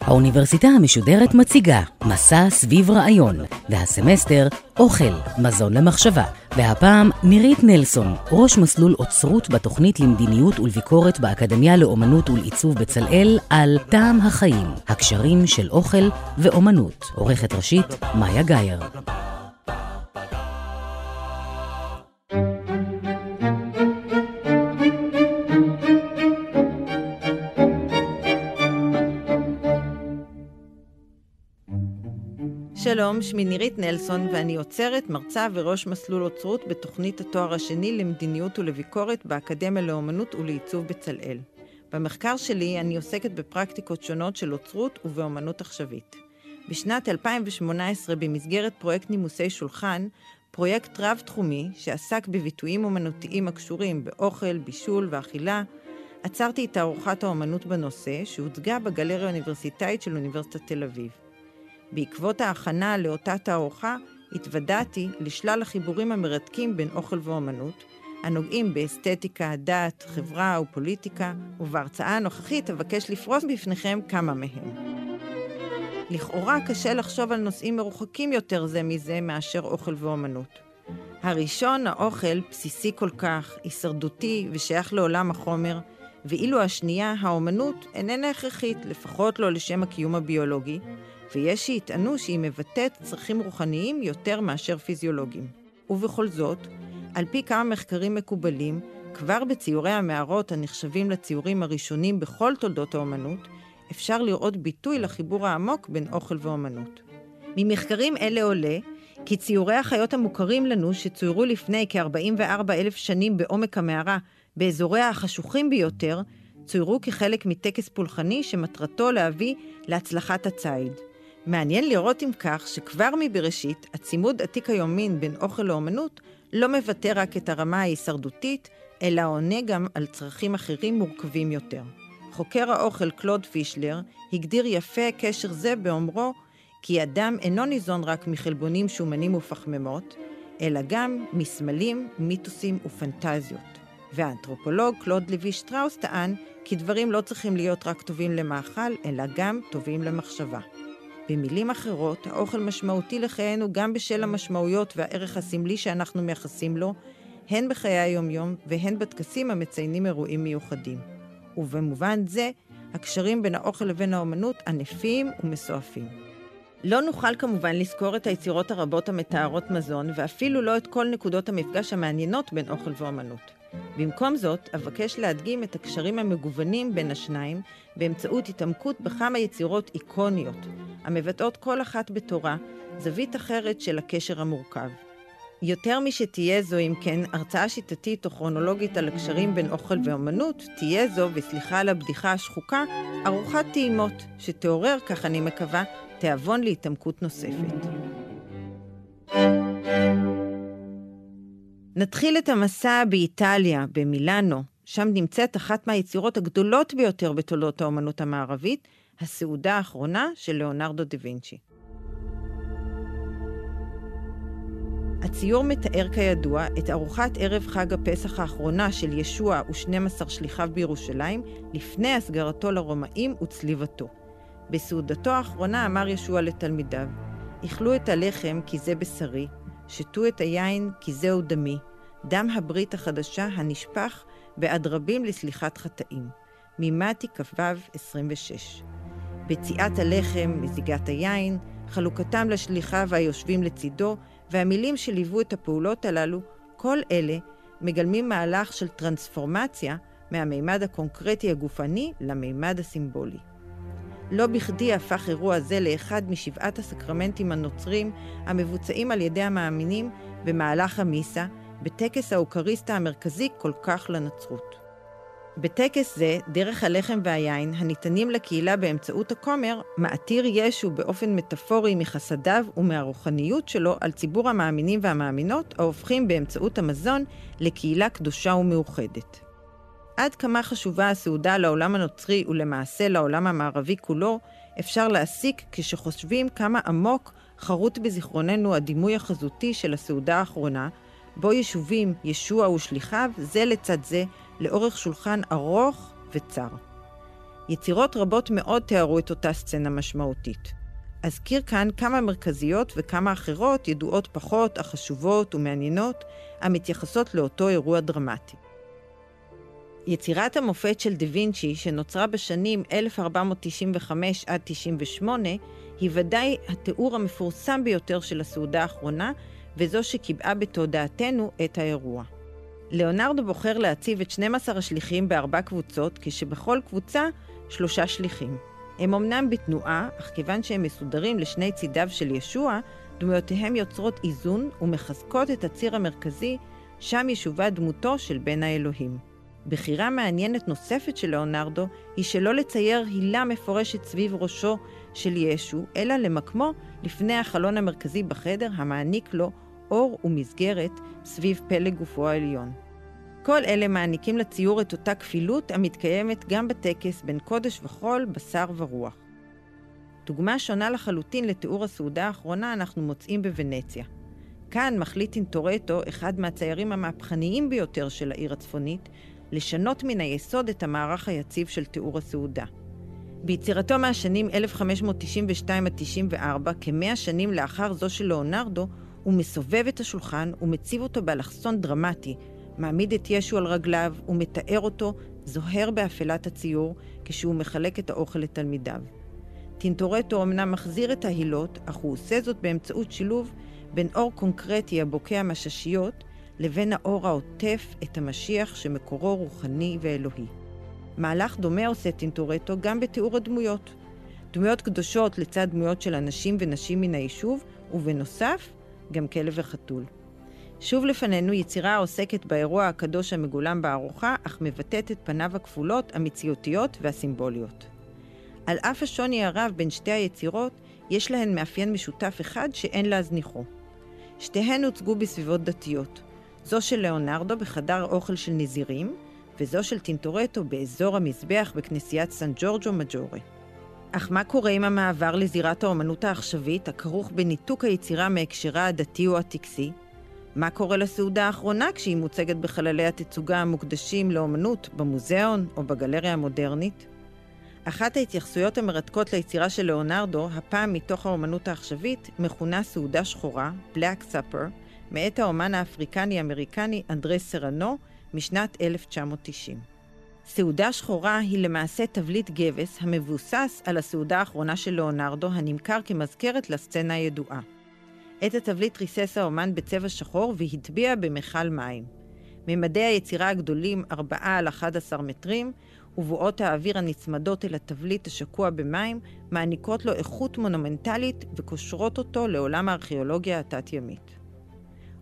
האוניברסיטה המשודרת מציגה מסע סביב רעיון, והסמסטר אוכל, מזון למחשבה. והפעם נירית נלסון, ראש מסלול אוצרות בתוכנית למדיניות ולביקורת באקדמיה לאומנות ולעיצוב בצלאל על טעם החיים, הקשרים של אוכל ואומנות. עורכת ראשית, מאיה גאייר. שלום, שמי נירית נלסון ואני עוצרת, מרצה וראש מסלול אוצרות בתוכנית התואר השני למדיניות ולביקורת באקדמיה לאומנות ולעיצוב בצלאל. במחקר שלי אני עוסקת בפרקטיקות שונות של אוצרות ובאומנות עכשווית. בשנת 2018, במסגרת פרויקט נימוסי שולחן, פרויקט רב-תחומי שעסק בביטויים אומנותיים הקשורים באוכל, בישול ואכילה, עצרתי את תערוכת האומנות בנושא, שהוצגה בגלריה האוניברסיטאית של אוניברסיטת תל אביב. בעקבות ההכנה לאותה תערוכה, התוודעתי לשלל החיבורים המרתקים בין אוכל ואומנות, הנוגעים באסתטיקה, דת, חברה ופוליטיקה, ובהרצאה הנוכחית אבקש לפרוס בפניכם כמה מהם. לכאורה קשה לחשוב על נושאים מרוחקים יותר זה מזה מאשר אוכל ואומנות. הראשון, האוכל, בסיסי כל כך, הישרדותי ושייך לעולם החומר, ואילו השנייה, האומנות, איננה הכרחית, לפחות לא לשם הקיום הביולוגי, ויש שיטענו שהיא מבטאת צרכים רוחניים יותר מאשר פיזיולוגיים. ובכל זאת, על פי כמה מחקרים מקובלים, כבר בציורי המערות הנחשבים לציורים הראשונים בכל תולדות האומנות, אפשר לראות ביטוי לחיבור העמוק בין אוכל ואומנות. ממחקרים אלה עולה כי ציורי החיות המוכרים לנו, שצוירו לפני כ-44 אלף שנים בעומק המערה, באזוריה החשוכים ביותר, צוירו כחלק מטקס פולחני שמטרתו להביא להצלחת הציד. מעניין לראות אם כך שכבר מבראשית, הצימוד עתיק היומין בין אוכל לאומנות לא מבטא רק את הרמה ההישרדותית, אלא עונה גם על צרכים אחרים מורכבים יותר. חוקר האוכל קלוד פישלר הגדיר יפה קשר זה באומרו כי אדם אינו ניזון רק מחלבונים שומנים ופחמימות, אלא גם מסמלים, מיתוסים ופנטזיות. והאנתרופולוג קלוד לוי שטראוס טען כי דברים לא צריכים להיות רק טובים למאכל, אלא גם טובים למחשבה. במילים אחרות, האוכל משמעותי לחיינו גם בשל המשמעויות והערך הסמלי שאנחנו מייחסים לו, הן בחיי היומיום והן בטקסים המציינים אירועים מיוחדים. ובמובן זה, הקשרים בין האוכל לבין האומנות ענפים ומסועפים. לא נוכל כמובן לזכור את היצירות הרבות המתארות מזון, ואפילו לא את כל נקודות המפגש המעניינות בין אוכל ואומנות. במקום זאת, אבקש להדגים את הקשרים המגוונים בין השניים באמצעות התעמקות בכמה יצירות איקוניות, המבטאות כל אחת בתורה זווית אחרת של הקשר המורכב. יותר משתהיה זו, אם כן, הרצאה שיטתית או כרונולוגית על הקשרים בין אוכל ואומנות, תהיה זו, וסליחה על הבדיחה השחוקה, ארוחת טעימות, שתעורר, כך אני מקווה, תיאבון להתעמקות נוספת. נתחיל את המסע באיטליה, במילאנו, שם נמצאת אחת מהיצירות הגדולות ביותר בתולדות האומנות המערבית, הסעודה האחרונה של ליאונרדו דה וינצ'י. הציור מתאר כידוע את ארוחת ערב חג הפסח האחרונה של ישוע ו-12 שליחיו בירושלים לפני הסגרתו לרומאים וצליבתו. בסעודתו האחרונה אמר ישוע לתלמידיו, אכלו את הלחם כי זה בשרי, שתו את היין כי זהו דמי, דם הברית החדשה הנשפך בעד רבים לסליחת חטאים. ממתי כ"ו 26. בציעת הלחם, מזיגת היין, חלוקתם לשליחיו היושבים לצידו, והמילים שליוו את הפעולות הללו, כל אלה מגלמים מהלך של טרנספורמציה מהמימד הקונקרטי הגופני למימד הסימבולי. לא בכדי הפך אירוע זה לאחד משבעת הסקרמנטים הנוצרים המבוצעים על ידי המאמינים במהלך המיסה, בטקס האוכריסטה המרכזי כל כך לנצרות. בטקס זה, דרך הלחם והיין, הניתנים לקהילה באמצעות הכומר, מעתיר ישו באופן מטאפורי מחסדיו ומהרוחניות שלו על ציבור המאמינים והמאמינות, ההופכים באמצעות המזון לקהילה קדושה ומאוחדת. עד כמה חשובה הסעודה לעולם הנוצרי ולמעשה לעולם המערבי כולו, אפשר להסיק כשחושבים כמה עמוק חרוט בזיכרוננו הדימוי החזותי של הסעודה האחרונה, בו ישובים ישוע ושליחיו זה לצד זה לאורך שולחן ארוך וצר. יצירות רבות מאוד תיארו את אותה סצנה משמעותית. אזכיר כאן כמה מרכזיות וכמה אחרות ידועות פחות, אך חשובות ומעניינות, המתייחסות לאותו אירוע דרמטי. יצירת המופת של דה וינצ'י, שנוצרה בשנים 1495 עד 98, היא ודאי התיאור המפורסם ביותר של הסעודה האחרונה, וזו שקיבעה בתודעתנו את האירוע. ליאונרדו בוחר להציב את 12 השליחים בארבע קבוצות, כשבכל קבוצה שלושה שליחים. הם אמנם בתנועה, אך כיוון שהם מסודרים לשני צידיו של ישוע, דמויותיהם יוצרות איזון ומחזקות את הציר המרכזי, שם ישובה דמותו של בן האלוהים. בחירה מעניינת נוספת של ליאונרדו היא שלא לצייר הילה מפורשת סביב ראשו של ישו, אלא למקמו לפני החלון המרכזי בחדר המעניק לו אור ומסגרת סביב פלג גופו העליון. כל אלה מעניקים לציור את אותה כפילות המתקיימת גם בטקס בין קודש וחול, בשר ורוח. דוגמה שונה לחלוטין לתיאור הסעודה האחרונה אנחנו מוצאים בוונציה. כאן מחליט אינטורטו, אחד מהציירים המהפכניים ביותר של העיר הצפונית, לשנות מן היסוד את המערך היציב של תיאור הסעודה. ביצירתו מהשנים 1592 עד 94, כמאה שנים לאחר זו של לאונרדו, הוא מסובב את השולחן ומציב אותו באלכסון דרמטי, מעמיד את ישו על רגליו ומתאר אותו זוהר באפלת הציור כשהוא מחלק את האוכל לתלמידיו. טינטורטו אמנם מחזיר את ההילות, אך הוא עושה זאת באמצעות שילוב בין אור קונקרטי הבוקע מששיות לבין האור העוטף את המשיח שמקורו רוחני ואלוהי. מהלך דומה עושה טינטורטו גם בתיאור הדמויות. דמויות קדושות לצד דמויות של אנשים ונשים מן היישוב, ובנוסף, גם כלב וחתול. שוב לפנינו יצירה העוסקת באירוע הקדוש המגולם בארוחה, אך מבטאת את פניו הכפולות, המציאותיות והסימבוליות. על אף השוני הרב בין שתי היצירות, יש להן מאפיין משותף אחד שאין להזניחו. שתיהן הוצגו בסביבות דתיות. זו של ליאונרדו בחדר אוכל של נזירים, וזו של טינטורטו באזור המזבח בכנסיית סן ג'ורג'ו מג'ורי. אך מה קורה עם המעבר לזירת האומנות העכשווית, הכרוך בניתוק היצירה מהקשרה הדתי או הטקסי? מה קורה לסעודה האחרונה כשהיא מוצגת בחללי התצוגה המוקדשים לאומנות במוזיאון או בגלריה המודרנית? אחת ההתייחסויות המרתקות ליצירה של ליאונרדו, הפעם מתוך האומנות העכשווית, מכונה סעודה שחורה, Black Supper, מאת האומן האפריקני-אמריקני אנדרי סרנו משנת 1990. סעודה שחורה היא למעשה תבליט גבס המבוסס על הסעודה האחרונה של ליאונרדו, הנמכר כמזכרת לסצנה הידועה. את התבליט ריסס האומן בצבע שחור והטביע במכל מים. ממדי היצירה הגדולים 4 על 11 מטרים, ובועות האוויר הנצמדות אל התבליט השקוע במים, מעניקות לו איכות מונומנטלית וקושרות אותו לעולם הארכיאולוגיה התת-ימית.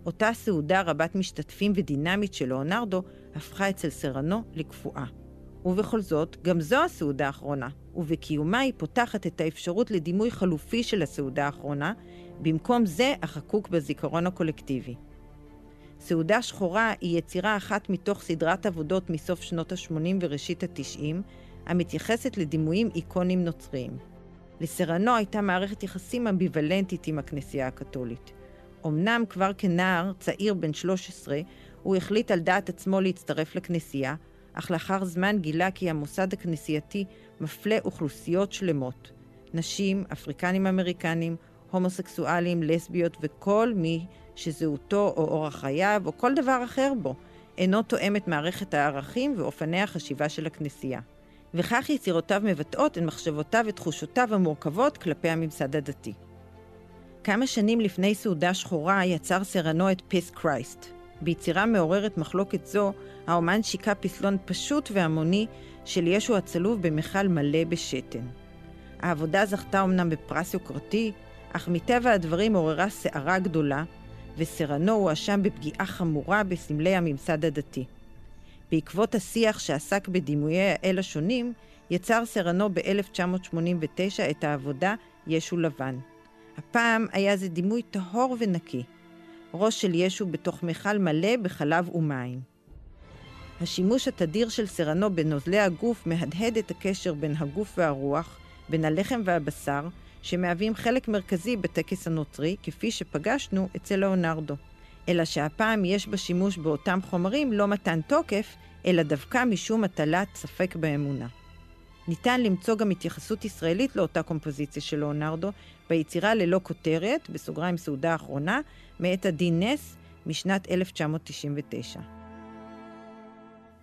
אותה סעודה רבת משתתפים ודינמית של לאונרדו הפכה אצל סרנו לקפואה. ובכל זאת, גם זו הסעודה האחרונה, ובקיומה היא פותחת את האפשרות לדימוי חלופי של הסעודה האחרונה, במקום זה החקוק בזיכרון הקולקטיבי. סעודה שחורה היא יצירה אחת מתוך סדרת עבודות מסוף שנות ה-80 וראשית ה-90, המתייחסת לדימויים איקונים נוצריים. לסרנו הייתה מערכת יחסים אמביוולנטית עם הכנסייה הקתולית. אמנם כבר כנער, צעיר בן 13, הוא החליט על דעת עצמו להצטרף לכנסייה, אך לאחר זמן גילה כי המוסד הכנסייתי מפלה אוכלוסיות שלמות. נשים, אפריקנים אמריקנים, הומוסקסואלים, לסביות וכל מי שזהותו או אורח חייו או כל דבר אחר בו אינו תואם את מערכת הערכים ואופני החשיבה של הכנסייה. וכך יצירותיו מבטאות את מחשבותיו ותחושותיו המורכבות כלפי הממסד הדתי. כמה שנים לפני סעודה שחורה יצר סרנו את פיס קרייסט. ביצירה מעוררת מחלוקת זו, האומן שיקע פסלון פשוט והמוני של ישו הצלוב במכל מלא בשתן. העבודה זכתה אמנם בפרס יוקרתי, אך מטבע הדברים עוררה סערה גדולה, וסרנו הואשם בפגיעה חמורה בסמלי הממסד הדתי. בעקבות השיח שעסק בדימויי האל השונים, יצר סרנו ב-1989 את העבודה ישו לבן. הפעם היה זה דימוי טהור ונקי. ראש של ישו בתוך מכל מלא בחלב ומים. השימוש התדיר של סרנו בנוזלי הגוף מהדהד את הקשר בין הגוף והרוח, בין הלחם והבשר, שמהווים חלק מרכזי בטקס הנוצרי, כפי שפגשנו אצל לאונרדו. אלא שהפעם יש בשימוש באותם חומרים לא מתן תוקף, אלא דווקא משום הטלת ספק באמונה. ניתן למצוא גם התייחסות ישראלית לאותה קומפוזיציה של לאונרדו, ביצירה ללא כותרת, בסוגריים סעודה האחרונה, מאת עדי נס משנת 1999.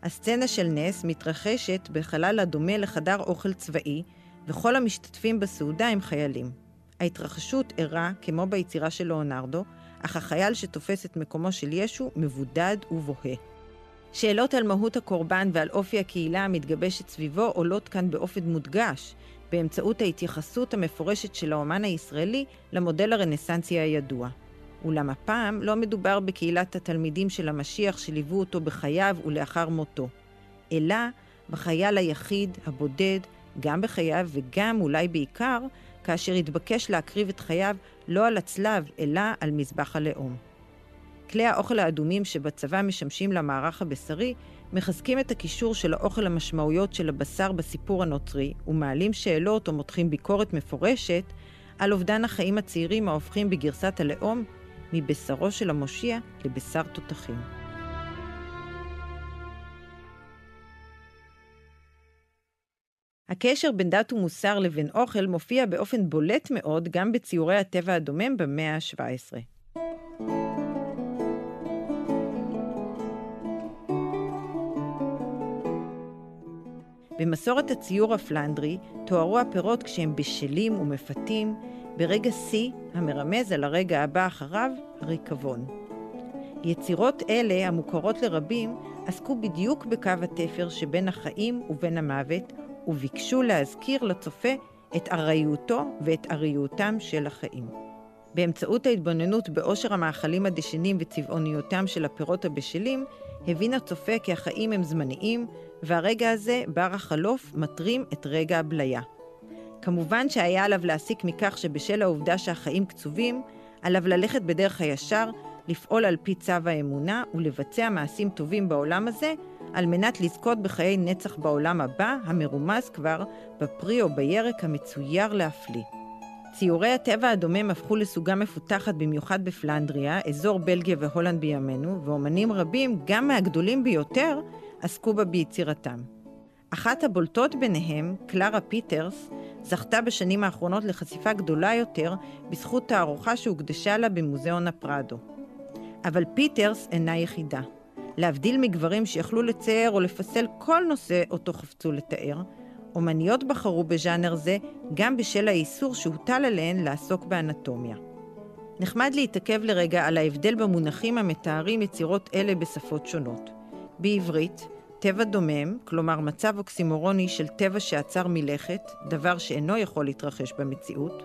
הסצנה של נס מתרחשת בחלל הדומה לחדר אוכל צבאי, וכל המשתתפים בסעודה הם חיילים. ההתרחשות ערה, כמו ביצירה של לאונרדו, אך החייל שתופס את מקומו של ישו מבודד ובוהה. שאלות על מהות הקורבן ועל אופי הקהילה המתגבשת סביבו עולות כאן באופן מודגש, באמצעות ההתייחסות המפורשת של האומן הישראלי למודל הרנסנסי הידוע. אולם הפעם לא מדובר בקהילת התלמידים של המשיח שליוו אותו בחייו ולאחר מותו, אלא בחייל היחיד, הבודד, גם בחייו וגם, אולי בעיקר, כאשר התבקש להקריב את חייו לא על הצלב, אלא על מזבח הלאום. כלי האוכל האדומים שבצבא משמשים למערך הבשרי, מחזקים את הקישור של האוכל המשמעויות של הבשר בסיפור הנוצרי, ומעלים שאלות או מותחים ביקורת מפורשת על אובדן החיים הצעירים ההופכים בגרסת הלאום מבשרו של המושיע לבשר תותחים. הקשר בין דת ומוסר לבין אוכל מופיע באופן בולט מאוד גם בציורי הטבע הדומם במאה ה-17. במסורת הציור הפלנדרי תוארו הפירות כשהם בשלים ומפתים ברגע שיא המרמז על הרגע הבא אחריו, הריקבון. יצירות אלה, המוכרות לרבים, עסקו בדיוק בקו התפר שבין החיים ובין המוות, וביקשו להזכיר לצופה את ארעיותו ואת ארעיותם של החיים. באמצעות ההתבוננות באושר המאכלים הדשנים וצבעוניותם של הפירות הבשלים, הבין הצופה כי החיים הם זמניים, והרגע הזה, בר החלוף, מטרים את רגע הבליה. כמובן שהיה עליו להסיק מכך שבשל העובדה שהחיים קצובים, עליו ללכת בדרך הישר, לפעול על פי צו האמונה ולבצע מעשים טובים בעולם הזה, על מנת לזכות בחיי נצח בעולם הבא, המרומז כבר בפרי או בירק המצויר להפליא. ציורי הטבע הדומם הפכו לסוגה מפותחת במיוחד בפלנדריה, אזור בלגיה והולנד בימינו, ואומנים רבים, גם מהגדולים ביותר, עסקו בה ביצירתם. אחת הבולטות ביניהם, קלרה פיטרס, זכתה בשנים האחרונות לחשיפה גדולה יותר בזכות תערוכה שהוקדשה לה במוזיאון הפרדו. אבל פיטרס אינה יחידה. להבדיל מגברים שיכלו לצייר או לפסל כל נושא אותו חפצו לתאר, אומניות בחרו בז'אנר זה גם בשל האיסור שהוטל עליהן לעסוק באנטומיה. נחמד להתעכב לרגע על ההבדל במונחים המתארים יצירות אלה בשפות שונות. בעברית, טבע דומם, כלומר מצב אוקסימורוני של טבע שעצר מלכת, דבר שאינו יכול להתרחש במציאות.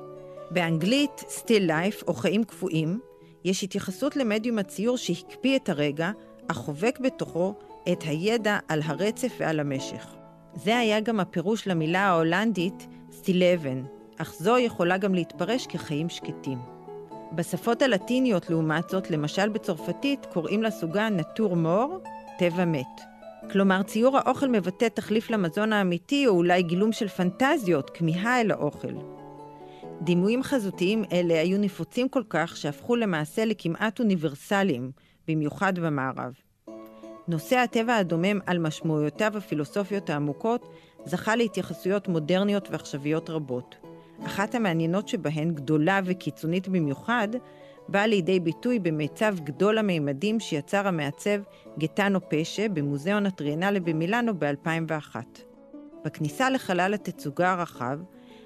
באנגלית, still life, או חיים קפואים, יש התייחסות למדיום הציור שהקפיא את הרגע, אך חובק בתוכו את הידע על הרצף ועל המשך. זה היה גם הפירוש למילה ההולנדית סטילבן, אך זו יכולה גם להתפרש כחיים שקטים. בשפות הלטיניות, לעומת זאת, למשל בצרפתית, קוראים לסוגה נטור מור, טבע מת. כלומר, ציור האוכל מבטא תחליף למזון האמיתי, או אולי גילום של פנטזיות, כמיהה אל האוכל. דימויים חזותיים אלה היו נפוצים כל כך, שהפכו למעשה לכמעט אוניברסליים, במיוחד במערב. נושא הטבע הדומם על משמעויותיו הפילוסופיות העמוקות זכה להתייחסויות מודרניות ועכשוויות רבות. אחת המעניינות שבהן, גדולה וקיצונית במיוחד, באה לידי ביטוי במיצב גדול המימדים שיצר המעצב גטנו פשה במוזיאון הטריאנלה במילאנו ב-2001. בכניסה לחלל התצוגה הרחב,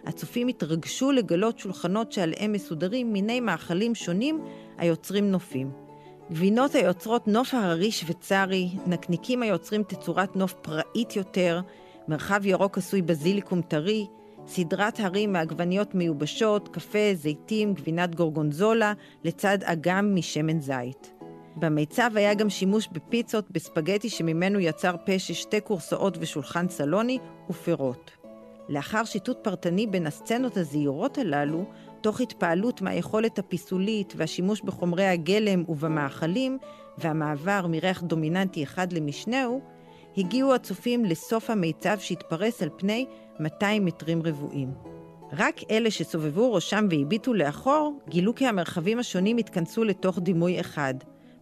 הצופים התרגשו לגלות שולחנות שעליהם מסודרים מיני מאכלים שונים היוצרים נופים. גבינות היוצרות נוף הררי שוויצרי, נקניקים היוצרים תצורת נוף פראית יותר, מרחב ירוק עשוי בזיליקום טרי, סדרת הרים מעגבניות מיובשות, קפה, זיתים, גבינת גורגונזולה, לצד אגם משמן זית. במיצב היה גם שימוש בפיצות, בספגטי שממנו יצר פשע שתי קורסאות ושולחן סלוני, ופירות. לאחר שיטוט פרטני בין הסצנות הזהירות הללו, תוך התפעלות מהיכולת הפיסולית והשימוש בחומרי הגלם ובמאכלים, והמעבר מריח דומיננטי אחד למשנהו, הגיעו הצופים לסוף המיצב שהתפרס על פני 200 מטרים רבועים. רק אלה שסובבו ראשם והביטו לאחור, גילו כי המרחבים השונים התכנסו לתוך דימוי אחד.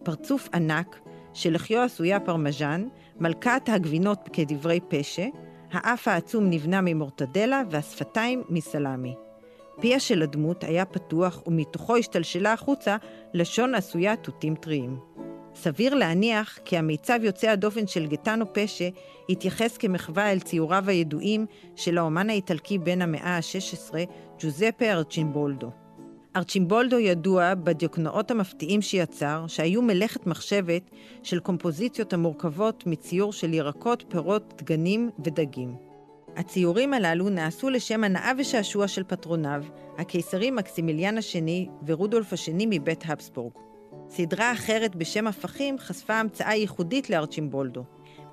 פרצוף ענק, שלחיו עשויה פרמז'ן, מלכת הגבינות כדברי פשע, האף העצום נבנה ממורטדלה והשפתיים מסלמי. פיה של הדמות היה פתוח ומתוכו השתלשלה החוצה לשון עשויה תותים טריים. סביר להניח כי המיצב יוצא הדופן של גטנו פשה התייחס כמחווה אל ציוריו הידועים של האומן האיטלקי בן המאה ה-16, ג'וזפה ארצ'ימבולדו. ארצ'ימבולדו ידוע בדיוקנאות המפתיעים שיצר, שהיו מלאכת מחשבת של קומפוזיציות המורכבות מציור של ירקות, פירות, דגנים ודגים. הציורים הללו נעשו לשם הנאה ושעשוע של פטרוניו, הקיסרים מקסימיליאן השני ורודולף השני מבית הבסבורג. סדרה אחרת בשם הפכים חשפה המצאה ייחודית לארצ'ימבולדו.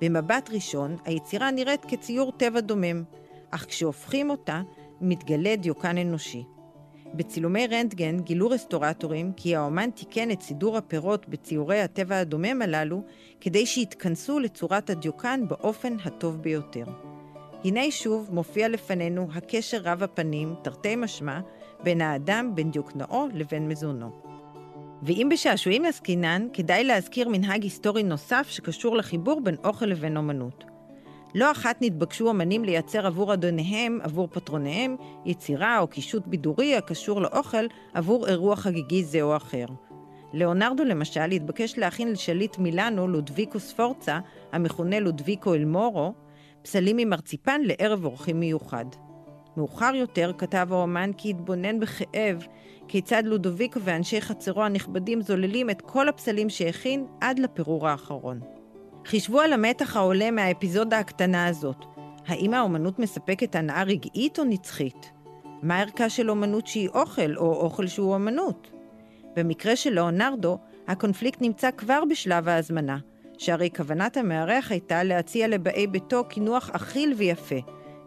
במבט ראשון, היצירה נראית כציור טבע דומם, אך כשהופכים אותה, מתגלה דיוקן אנושי. בצילומי רנטגן גילו רסטורטורים כי האומן תיקן את סידור הפירות בציורי הטבע הדומם הללו כדי שיתכנסו לצורת הדיוקן באופן הטוב ביותר. הנה שוב מופיע לפנינו הקשר רב הפנים, תרתי משמע, בין האדם, בין דיוקנאו לבין מזונו. ואם בשעשועים עסקינן, כדאי להזכיר מנהג היסטורי נוסף שקשור לחיבור בין אוכל לבין אומנות. לא אחת נתבקשו אמנים לייצר עבור אדוניהם, עבור פטרוניהם, יצירה או קישוט בידורי הקשור לאוכל עבור אירוע חגיגי זה או אחר. ליאונרדו למשל התבקש להכין לשליט מילאנו, לודביקו ספורצה, המכונה לודביקו אלמורו, פסלים ממרציפן לערב אורחים מיוחד. מאוחר יותר כתב האומן כי התבונן בכאב כיצד לודוביקו ואנשי חצרו הנכבדים זוללים את כל הפסלים שהכין עד לפירור האחרון. חישבו על המתח העולה מהאפיזודה הקטנה הזאת. האם האומנות מספקת הנאה רגעית או נצחית? מה ערכה של אומנות שהיא אוכל, או אוכל שהוא אומנות? במקרה של לאונרדו, הקונפליקט נמצא כבר בשלב ההזמנה, שהרי כוונת המארח הייתה להציע לבאי ביתו קינוח אכיל ויפה,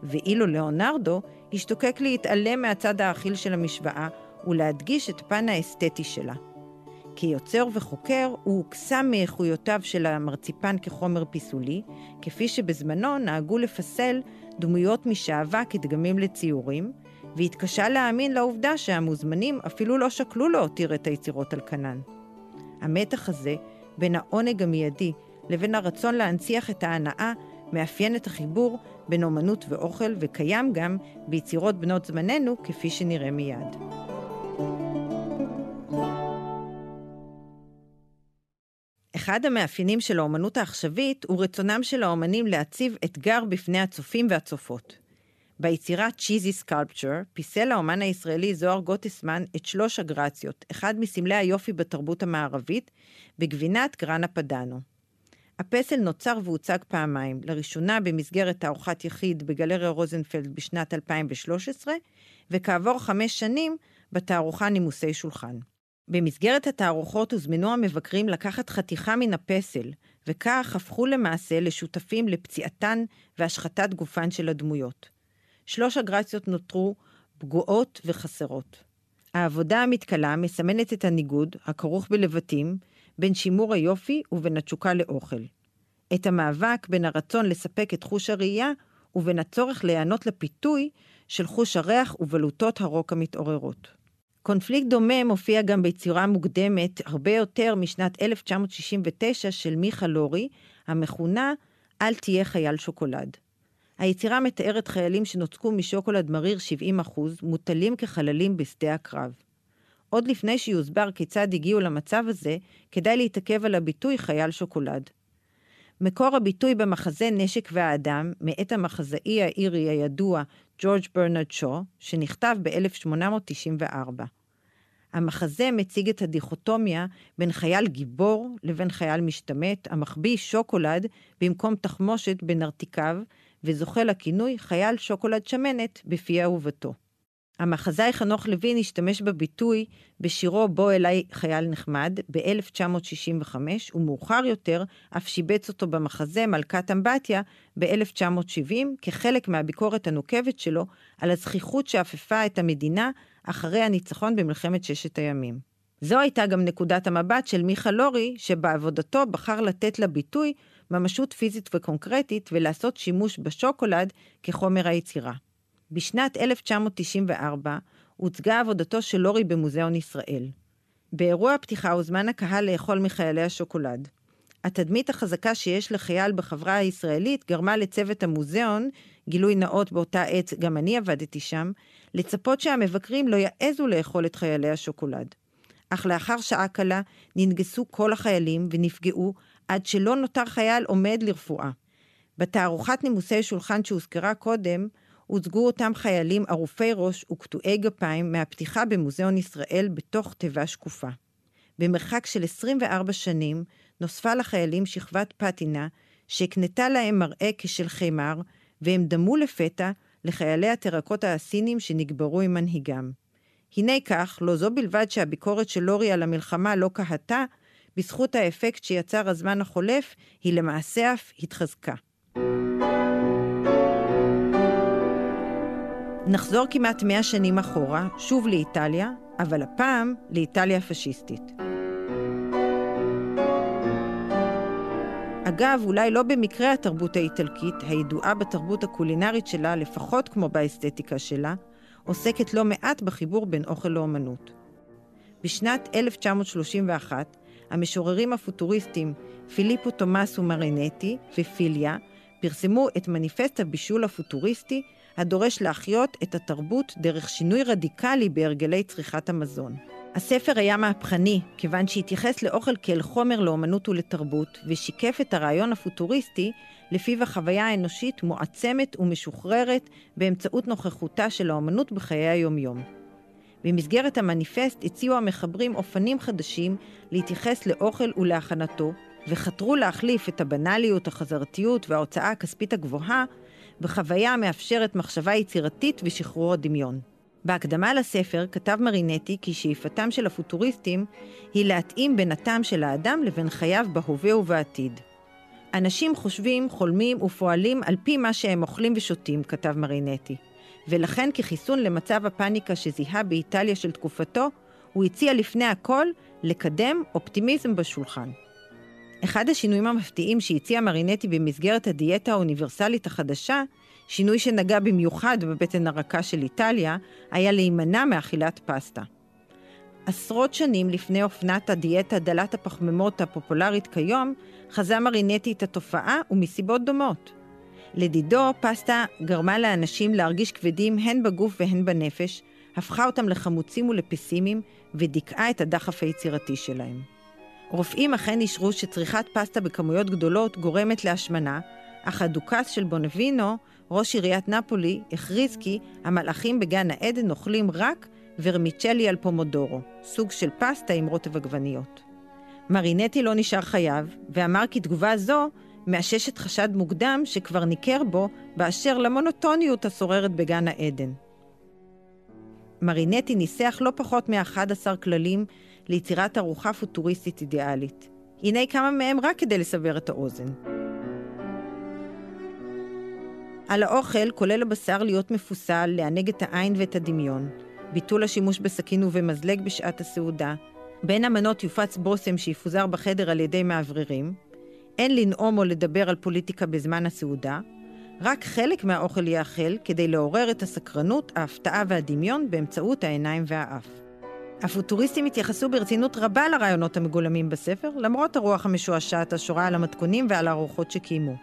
ואילו לאונרדו השתוקק להתעלם מהצד האכיל של המשוואה ולהדגיש את פן האסתטי שלה. כיוצר וחוקר הוא הוקסם מאיכויותיו של המרציפן כחומר פיסולי, כפי שבזמנו נהגו לפסל דמויות משעווה כדגמים לציורים, והתקשה להאמין לעובדה שהמוזמנים אפילו לא שקלו להותיר את היצירות על כנן. המתח הזה בין העונג המיידי לבין הרצון להנציח את ההנאה מאפיין את החיבור בין אומנות ואוכל וקיים גם ביצירות בנות זמננו כפי שנראה מיד. אחד המאפיינים של האומנות העכשווית הוא רצונם של האומנים להציב אתגר בפני הצופים והצופות. ביצירה צ'יזי סקלפצ'ר פיסל האומן הישראלי זוהר גוטסמן את שלוש הגרציות, אחד מסמלי היופי בתרבות המערבית, בגבינת גרנה פדאנו. הפסל נוצר והוצג פעמיים, לראשונה במסגרת תערוכת יחיד בגלריה רוזנפלד בשנת 2013, וכעבור חמש שנים בתערוכה נימוסי שולחן. במסגרת התערוכות הוזמנו המבקרים לקחת חתיכה מן הפסל, וכך הפכו למעשה לשותפים לפציעתן והשחתת גופן של הדמויות. שלוש הגרציות נותרו פגועות וחסרות. העבודה המתכלה מסמנת את הניגוד, הכרוך בלבטים, בין שימור היופי ובין התשוקה לאוכל. את המאבק בין הרצון לספק את חוש הראייה ובין הצורך להיענות לפיתוי של חוש הריח ובלוטות הרוק המתעוררות. קונפליקט דומה מופיע גם ביצירה מוקדמת הרבה יותר משנת 1969 של מיכה לורי, המכונה "אל תהיה חייל שוקולד". היצירה מתארת חיילים שנוצקו משוקולד מריר 70%, מוטלים כחללים בשדה הקרב. עוד לפני שיוסבר כיצד הגיעו למצב הזה, כדאי להתעכב על הביטוי חייל שוקולד. מקור הביטוי במחזה נשק והאדם, מאת המחזאי האירי הידוע ג'ורג' ברנרד שו, שנכתב ב-1894. המחזה מציג את הדיכוטומיה בין חייל גיבור לבין חייל משתמט, המחביא שוקולד במקום תחמושת בנרתיקיו, וזוכה לכינוי חייל שוקולד שמנת בפי אהובתו. המחזאי חנוך לוין השתמש בביטוי בשירו "בוא אליי חייל נחמד" ב-1965, ומאוחר יותר אף שיבץ אותו במחזה "מלכת אמבטיה" ב-1970, כחלק מהביקורת הנוקבת שלו על הזכיחות שאפפה את המדינה אחרי הניצחון במלחמת ששת הימים. זו הייתה גם נקודת המבט של מיכה לורי, שבעבודתו בחר לתת לה ביטוי ממשות פיזית וקונקרטית ולעשות שימוש בשוקולד כחומר היצירה. בשנת 1994 הוצגה עבודתו של לורי במוזיאון ישראל. באירוע הפתיחה הוזמן הקהל לאכול מחיילי השוקולד. התדמית החזקה שיש לחייל בחברה הישראלית גרמה לצוות המוזיאון, גילוי נאות באותה עת, גם אני עבדתי שם, לצפות שהמבקרים לא יעזו לאכול את חיילי השוקולד. אך לאחר שעה קלה ננגסו כל החיילים ונפגעו עד שלא נותר חייל עומד לרפואה. בתערוכת נימוסי שולחן שהוזכרה קודם, הוצגו אותם חיילים ערופי ראש וקטועי גפיים מהפתיחה במוזיאון ישראל בתוך תיבה שקופה. במרחק של 24 שנים נוספה לחיילים שכבת פטינה שהקנתה להם מראה כשל חמר, והם דמו לפתע לחיילי הטרקוטה הסינים שנגברו עם מנהיגם. הנה כך, לא זו בלבד שהביקורת של לורי על המלחמה לא קהתה, בזכות האפקט שיצר הזמן החולף, היא למעשה אף התחזקה. נחזור כמעט מאה שנים אחורה, שוב לאיטליה, אבל הפעם לאיטליה פשיסטית. אגב, אולי לא במקרה התרבות האיטלקית, הידועה בתרבות הקולינרית שלה, לפחות כמו באסתטיקה שלה, עוסקת לא מעט בחיבור בין אוכל לאומנות. בשנת 1931, המשוררים הפוטוריסטים פיליפו תומאסו מרינטי ופיליה פרסמו את מניפסט הבישול הפוטוריסטי הדורש להחיות את התרבות דרך שינוי רדיקלי בהרגלי צריכת המזון. הספר היה מהפכני, כיוון שהתייחס לאוכל כאל חומר לאומנות ולתרבות, ושיקף את הרעיון הפוטוריסטי, לפיו החוויה האנושית מועצמת ומשוחררת באמצעות נוכחותה של האומנות בחיי היומיום. במסגרת המניפסט הציעו המחברים אופנים חדשים להתייחס לאוכל ולהכנתו, וחתרו להחליף את הבנאליות, החזרתיות וההוצאה הכספית הגבוהה בחוויה המאפשרת מחשבה יצירתית ושחרור הדמיון. בהקדמה לספר כתב מרינטי כי שאיפתם של הפוטוריסטים היא להתאים בין הטעם של האדם לבין חייו בהווה ובעתיד. אנשים חושבים, חולמים ופועלים על פי מה שהם אוכלים ושותים, כתב מרינטי. ולכן כחיסון למצב הפאניקה שזיהה באיטליה של תקופתו, הוא הציע לפני הכל לקדם אופטימיזם בשולחן. אחד השינויים המפתיעים שהציע מרינטי במסגרת הדיאטה האוניברסלית החדשה, שינוי שנגע במיוחד בבטן הרכה של איטליה, היה להימנע מאכילת פסטה. עשרות שנים לפני אופנת הדיאטה דלת הפחמימות הפופולרית כיום, חזה מרינטי את התופעה ומסיבות דומות. לדידו, פסטה גרמה לאנשים להרגיש כבדים הן בגוף והן בנפש, הפכה אותם לחמוצים ולפסימיים, ודיכאה את הדחף היצירתי שלהם. רופאים אכן אישרו שצריכת פסטה בכמויות גדולות גורמת להשמנה, אך הדוכס של בונבינו, ראש עיריית נפולי, הכריז כי המלאכים בגן העדן אוכלים רק ורמיצ'לי על פומודורו, סוג של פסטה עם רוטב עגבניות. מרינטי לא נשאר חייב, ואמר כי תגובה זו מאששת חשד מוקדם שכבר ניכר בו באשר למונוטוניות השוררת בגן העדן. מרינטי ניסח לא פחות מ-11 כללים ליצירת ארוחה פוטוריסטית אידיאלית. הנה כמה מהם רק כדי לסבר את האוזן. על האוכל, כולל הבשר להיות מפוסל, לענג את העין ואת הדמיון, ביטול השימוש בסכין ובמזלג בשעת הסעודה, בין המנות יופץ בושם שיפוזר בחדר על ידי מאווררים, אין לנאום או לדבר על פוליטיקה בזמן הסעודה, רק חלק מהאוכל יאכל כדי לעורר את הסקרנות, ההפתעה והדמיון באמצעות העיניים והאף. הפוטוריסטים התייחסו ברצינות רבה לרעיונות המגולמים בספר, למרות הרוח המשועשעת השורה על המתכונים ועל הארוחות שקיימו.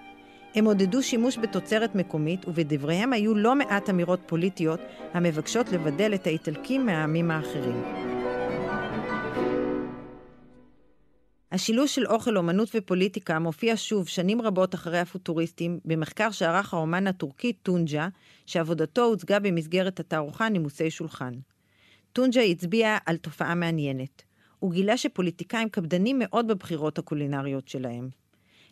הם עודדו שימוש בתוצרת מקומית, ובדבריהם היו לא מעט אמירות פוליטיות המבקשות לבדל את האיטלקים מהעמים האחרים. השילוש של אוכל, אומנות ופוליטיקה מופיע שוב שנים רבות אחרי הפוטוריסטים במחקר שערך האומן הטורקי טונג'ה, שעבודתו הוצגה במסגרת התערוכה נימוסי שולחן. טונג'ה הצביע על תופעה מעניינת. הוא גילה שפוליטיקאים קפדנים מאוד בבחירות הקולינריות שלהם.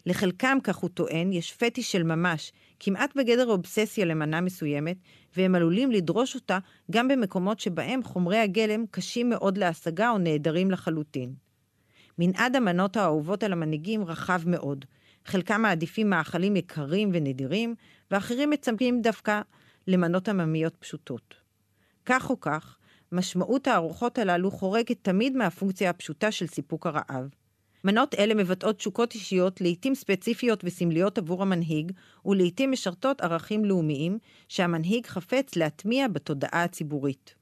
לחלקם, כך הוא טוען, יש פטיש של ממש, כמעט בגדר אובססיה למנה מסוימת, והם עלולים לדרוש אותה גם במקומות שבהם חומרי הגלם קשים מאוד להשגה או נעדרים לחלוטין. מנעד המנות האהובות על המנהיגים רחב מאוד. חלקם מעדיפים מאכלים יקרים ונדירים, ואחרים מצפים דווקא למנות עממיות פשוטות. כך או כך, משמעות הארוחות הללו חורגת תמיד מהפונקציה הפשוטה של סיפוק הרעב. מנות אלה מבטאות תשוקות אישיות, לעתים ספציפיות וסמליות עבור המנהיג, ולעתים משרתות ערכים לאומיים שהמנהיג חפץ להטמיע בתודעה הציבורית.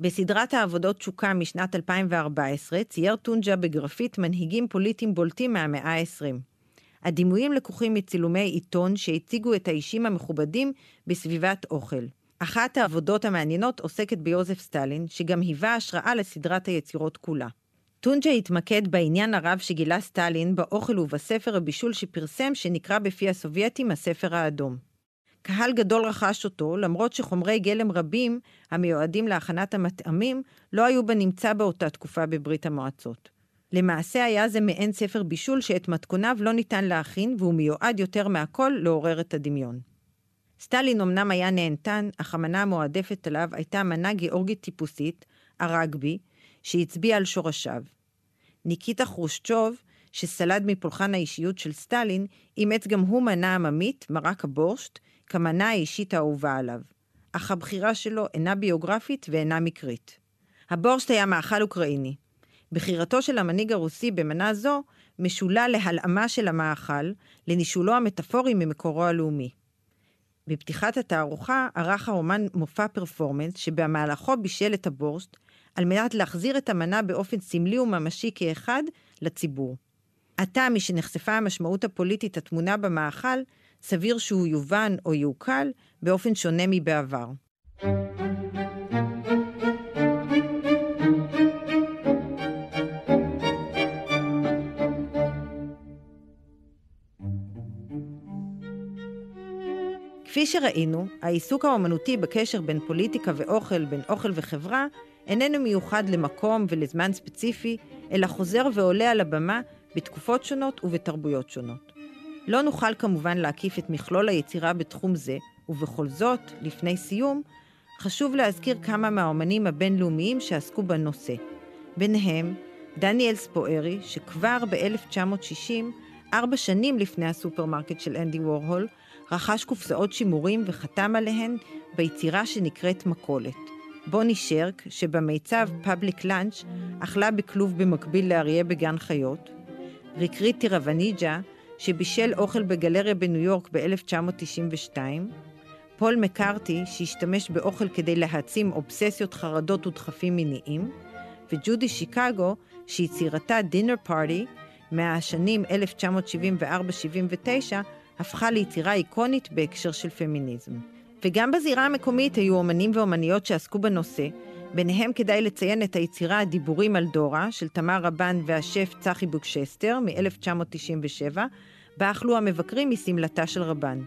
בסדרת העבודות תשוקה משנת 2014 צייר טונג'ה בגרפית מנהיגים פוליטיים בולטים מהמאה ה-20. הדימויים לקוחים מצילומי עיתון שהציגו את האישים המכובדים בסביבת אוכל. אחת העבודות המעניינות עוסקת ביוזף סטלין, שגם היווה השראה לסדרת היצירות כולה. טונג'ה התמקד בעניין הרב שגילה סטלין באוכל ובספר הבישול שפרסם, שנקרא בפי הסובייטים הספר האדום. קהל גדול רכש אותו, למרות שחומרי גלם רבים, המיועדים להכנת המטעמים, לא היו בנמצא באותה תקופה בברית המועצות. למעשה היה זה מעין ספר בישול שאת מתכוניו לא ניתן להכין, והוא מיועד יותר מהכל לעורר את הדמיון. סטלין אמנם היה נהנתן, אך המנה המועדפת עליו הייתה מנה גיאורגית טיפוסית, הרגבי, שהצביע על שורשיו. ניקיטה חרושצ'וב, שסלד מפולחן האישיות של סטלין, אימץ גם הוא מנה עממית, מרק הבורשט, כמנה האישית האהובה עליו. אך הבחירה שלו אינה ביוגרפית ואינה מקרית. הבורשט היה מאכל אוקראיני. בחירתו של המנהיג הרוסי במנה זו משולה להלאמה של המאכל, לנישולו המטאפורי ממקורו הלאומי. בפתיחת התערוכה ערך האומן מופע פרפורמנס שבמהלכו בישל את הבורשט על מנת להחזיר את המנה באופן סמלי וממשי כאחד לציבור. עתה, משנחשפה המשמעות הפוליטית הטמונה במאכל, סביר שהוא יובן או יעוקל באופן שונה מבעבר. כפי שראינו, העיסוק האומנותי בקשר בין פוליטיקה ואוכל, בין אוכל וחברה, איננו מיוחד למקום ולזמן ספציפי, אלא חוזר ועולה על הבמה בתקופות שונות ובתרבויות שונות. לא נוכל כמובן להקיף את מכלול היצירה בתחום זה, ובכל זאת, לפני סיום, חשוב להזכיר כמה מהאומנים הבינלאומיים שעסקו בנושא. ביניהם, דניאל ספוארי, שכבר ב-1960, ארבע שנים לפני הסופרמרקט של אנדי וורהול, רכש קופסאות שימורים וחתם עליהן ביצירה שנקראת מכולת. בוני שרק, שבמיצב Public Lunch אכלה בכלוב במקביל לאריה בגן חיות, ריקריטי רבניג'ה, שבישל אוכל בגלריה בניו יורק ב-1992, פול מקארתי, שהשתמש באוכל כדי להעצים אובססיות, חרדות ודחפים מיניים, וג'ודי שיקגו, שיצירתה Dinner Party, מהשנים 1974-79, הפכה ליצירה איקונית בהקשר של פמיניזם. וגם בזירה המקומית היו אומנים ואומניות שעסקו בנושא, ביניהם כדאי לציין את היצירה הדיבורים על דורה של תמר רבן והשף צחי בוקשסטר מ-1997, בה אכלו המבקרים משמלתה של רבן.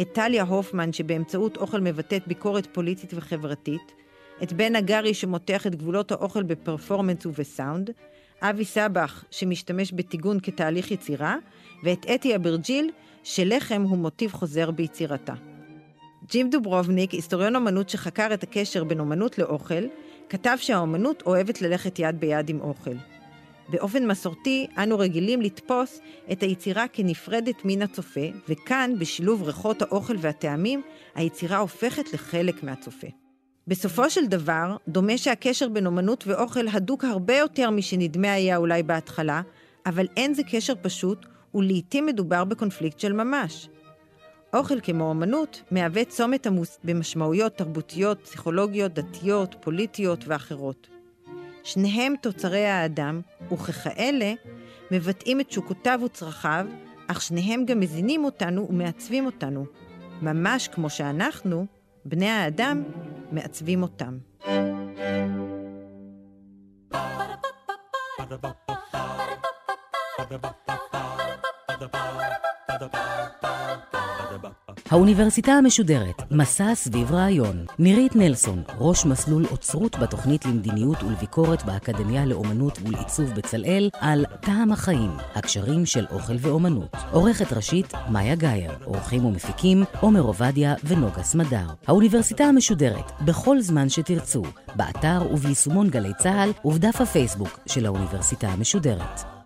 את טליה הופמן שבאמצעות אוכל מבטאת ביקורת פוליטית וחברתית, את בן הגרי שמותח את גבולות האוכל בפרפורמנס ובסאונד, אבי סבח שמשתמש בטיגון כתהליך יצירה, ואת אתי אברג'יל שלחם הוא מוטיב חוזר ביצירתה. ג'ים דוברובניק, היסטוריון אומנות שחקר את הקשר בין אומנות לאוכל, כתב שהאומנות אוהבת ללכת יד ביד עם אוכל. באופן מסורתי, אנו רגילים לתפוס את היצירה כנפרדת מן הצופה, וכאן, בשילוב ריחות האוכל והטעמים, היצירה הופכת לחלק מהצופה. בסופו של דבר, דומה שהקשר בין אומנות ואוכל הדוק הרבה יותר משנדמה היה אולי בהתחלה, אבל אין זה קשר פשוט, ולעיתים מדובר בקונפליקט של ממש. אוכל כמו אמנות מהווה צומת עמוס במשמעויות תרבותיות, פסיכולוגיות, דתיות, פוליטיות ואחרות. שניהם תוצרי האדם, וככאלה מבטאים את תשוקותיו וצרכיו, אך שניהם גם מזינים אותנו ומעצבים אותנו, ממש כמו שאנחנו, בני האדם, מעצבים אותם. Ba-da-ba-ba-ba האוניברסיטה המשודרת, מסע סביב רעיון. נירית נלסון, ראש מסלול אוצרות בתוכנית למדיניות ולביקורת באקדמיה לאומנות ולעיצוב בצלאל, על טעם החיים, הקשרים של אוכל ואומנות. עורכת ראשית, מאיה גאייר. עורכים ומפיקים, עומר עובדיה ונוגה סמדר. האוניברסיטה המשודרת, בכל זמן שתרצו, באתר וביישומון גלי צה"ל ובדף הפייסבוק של האוניברסיטה המשודרת.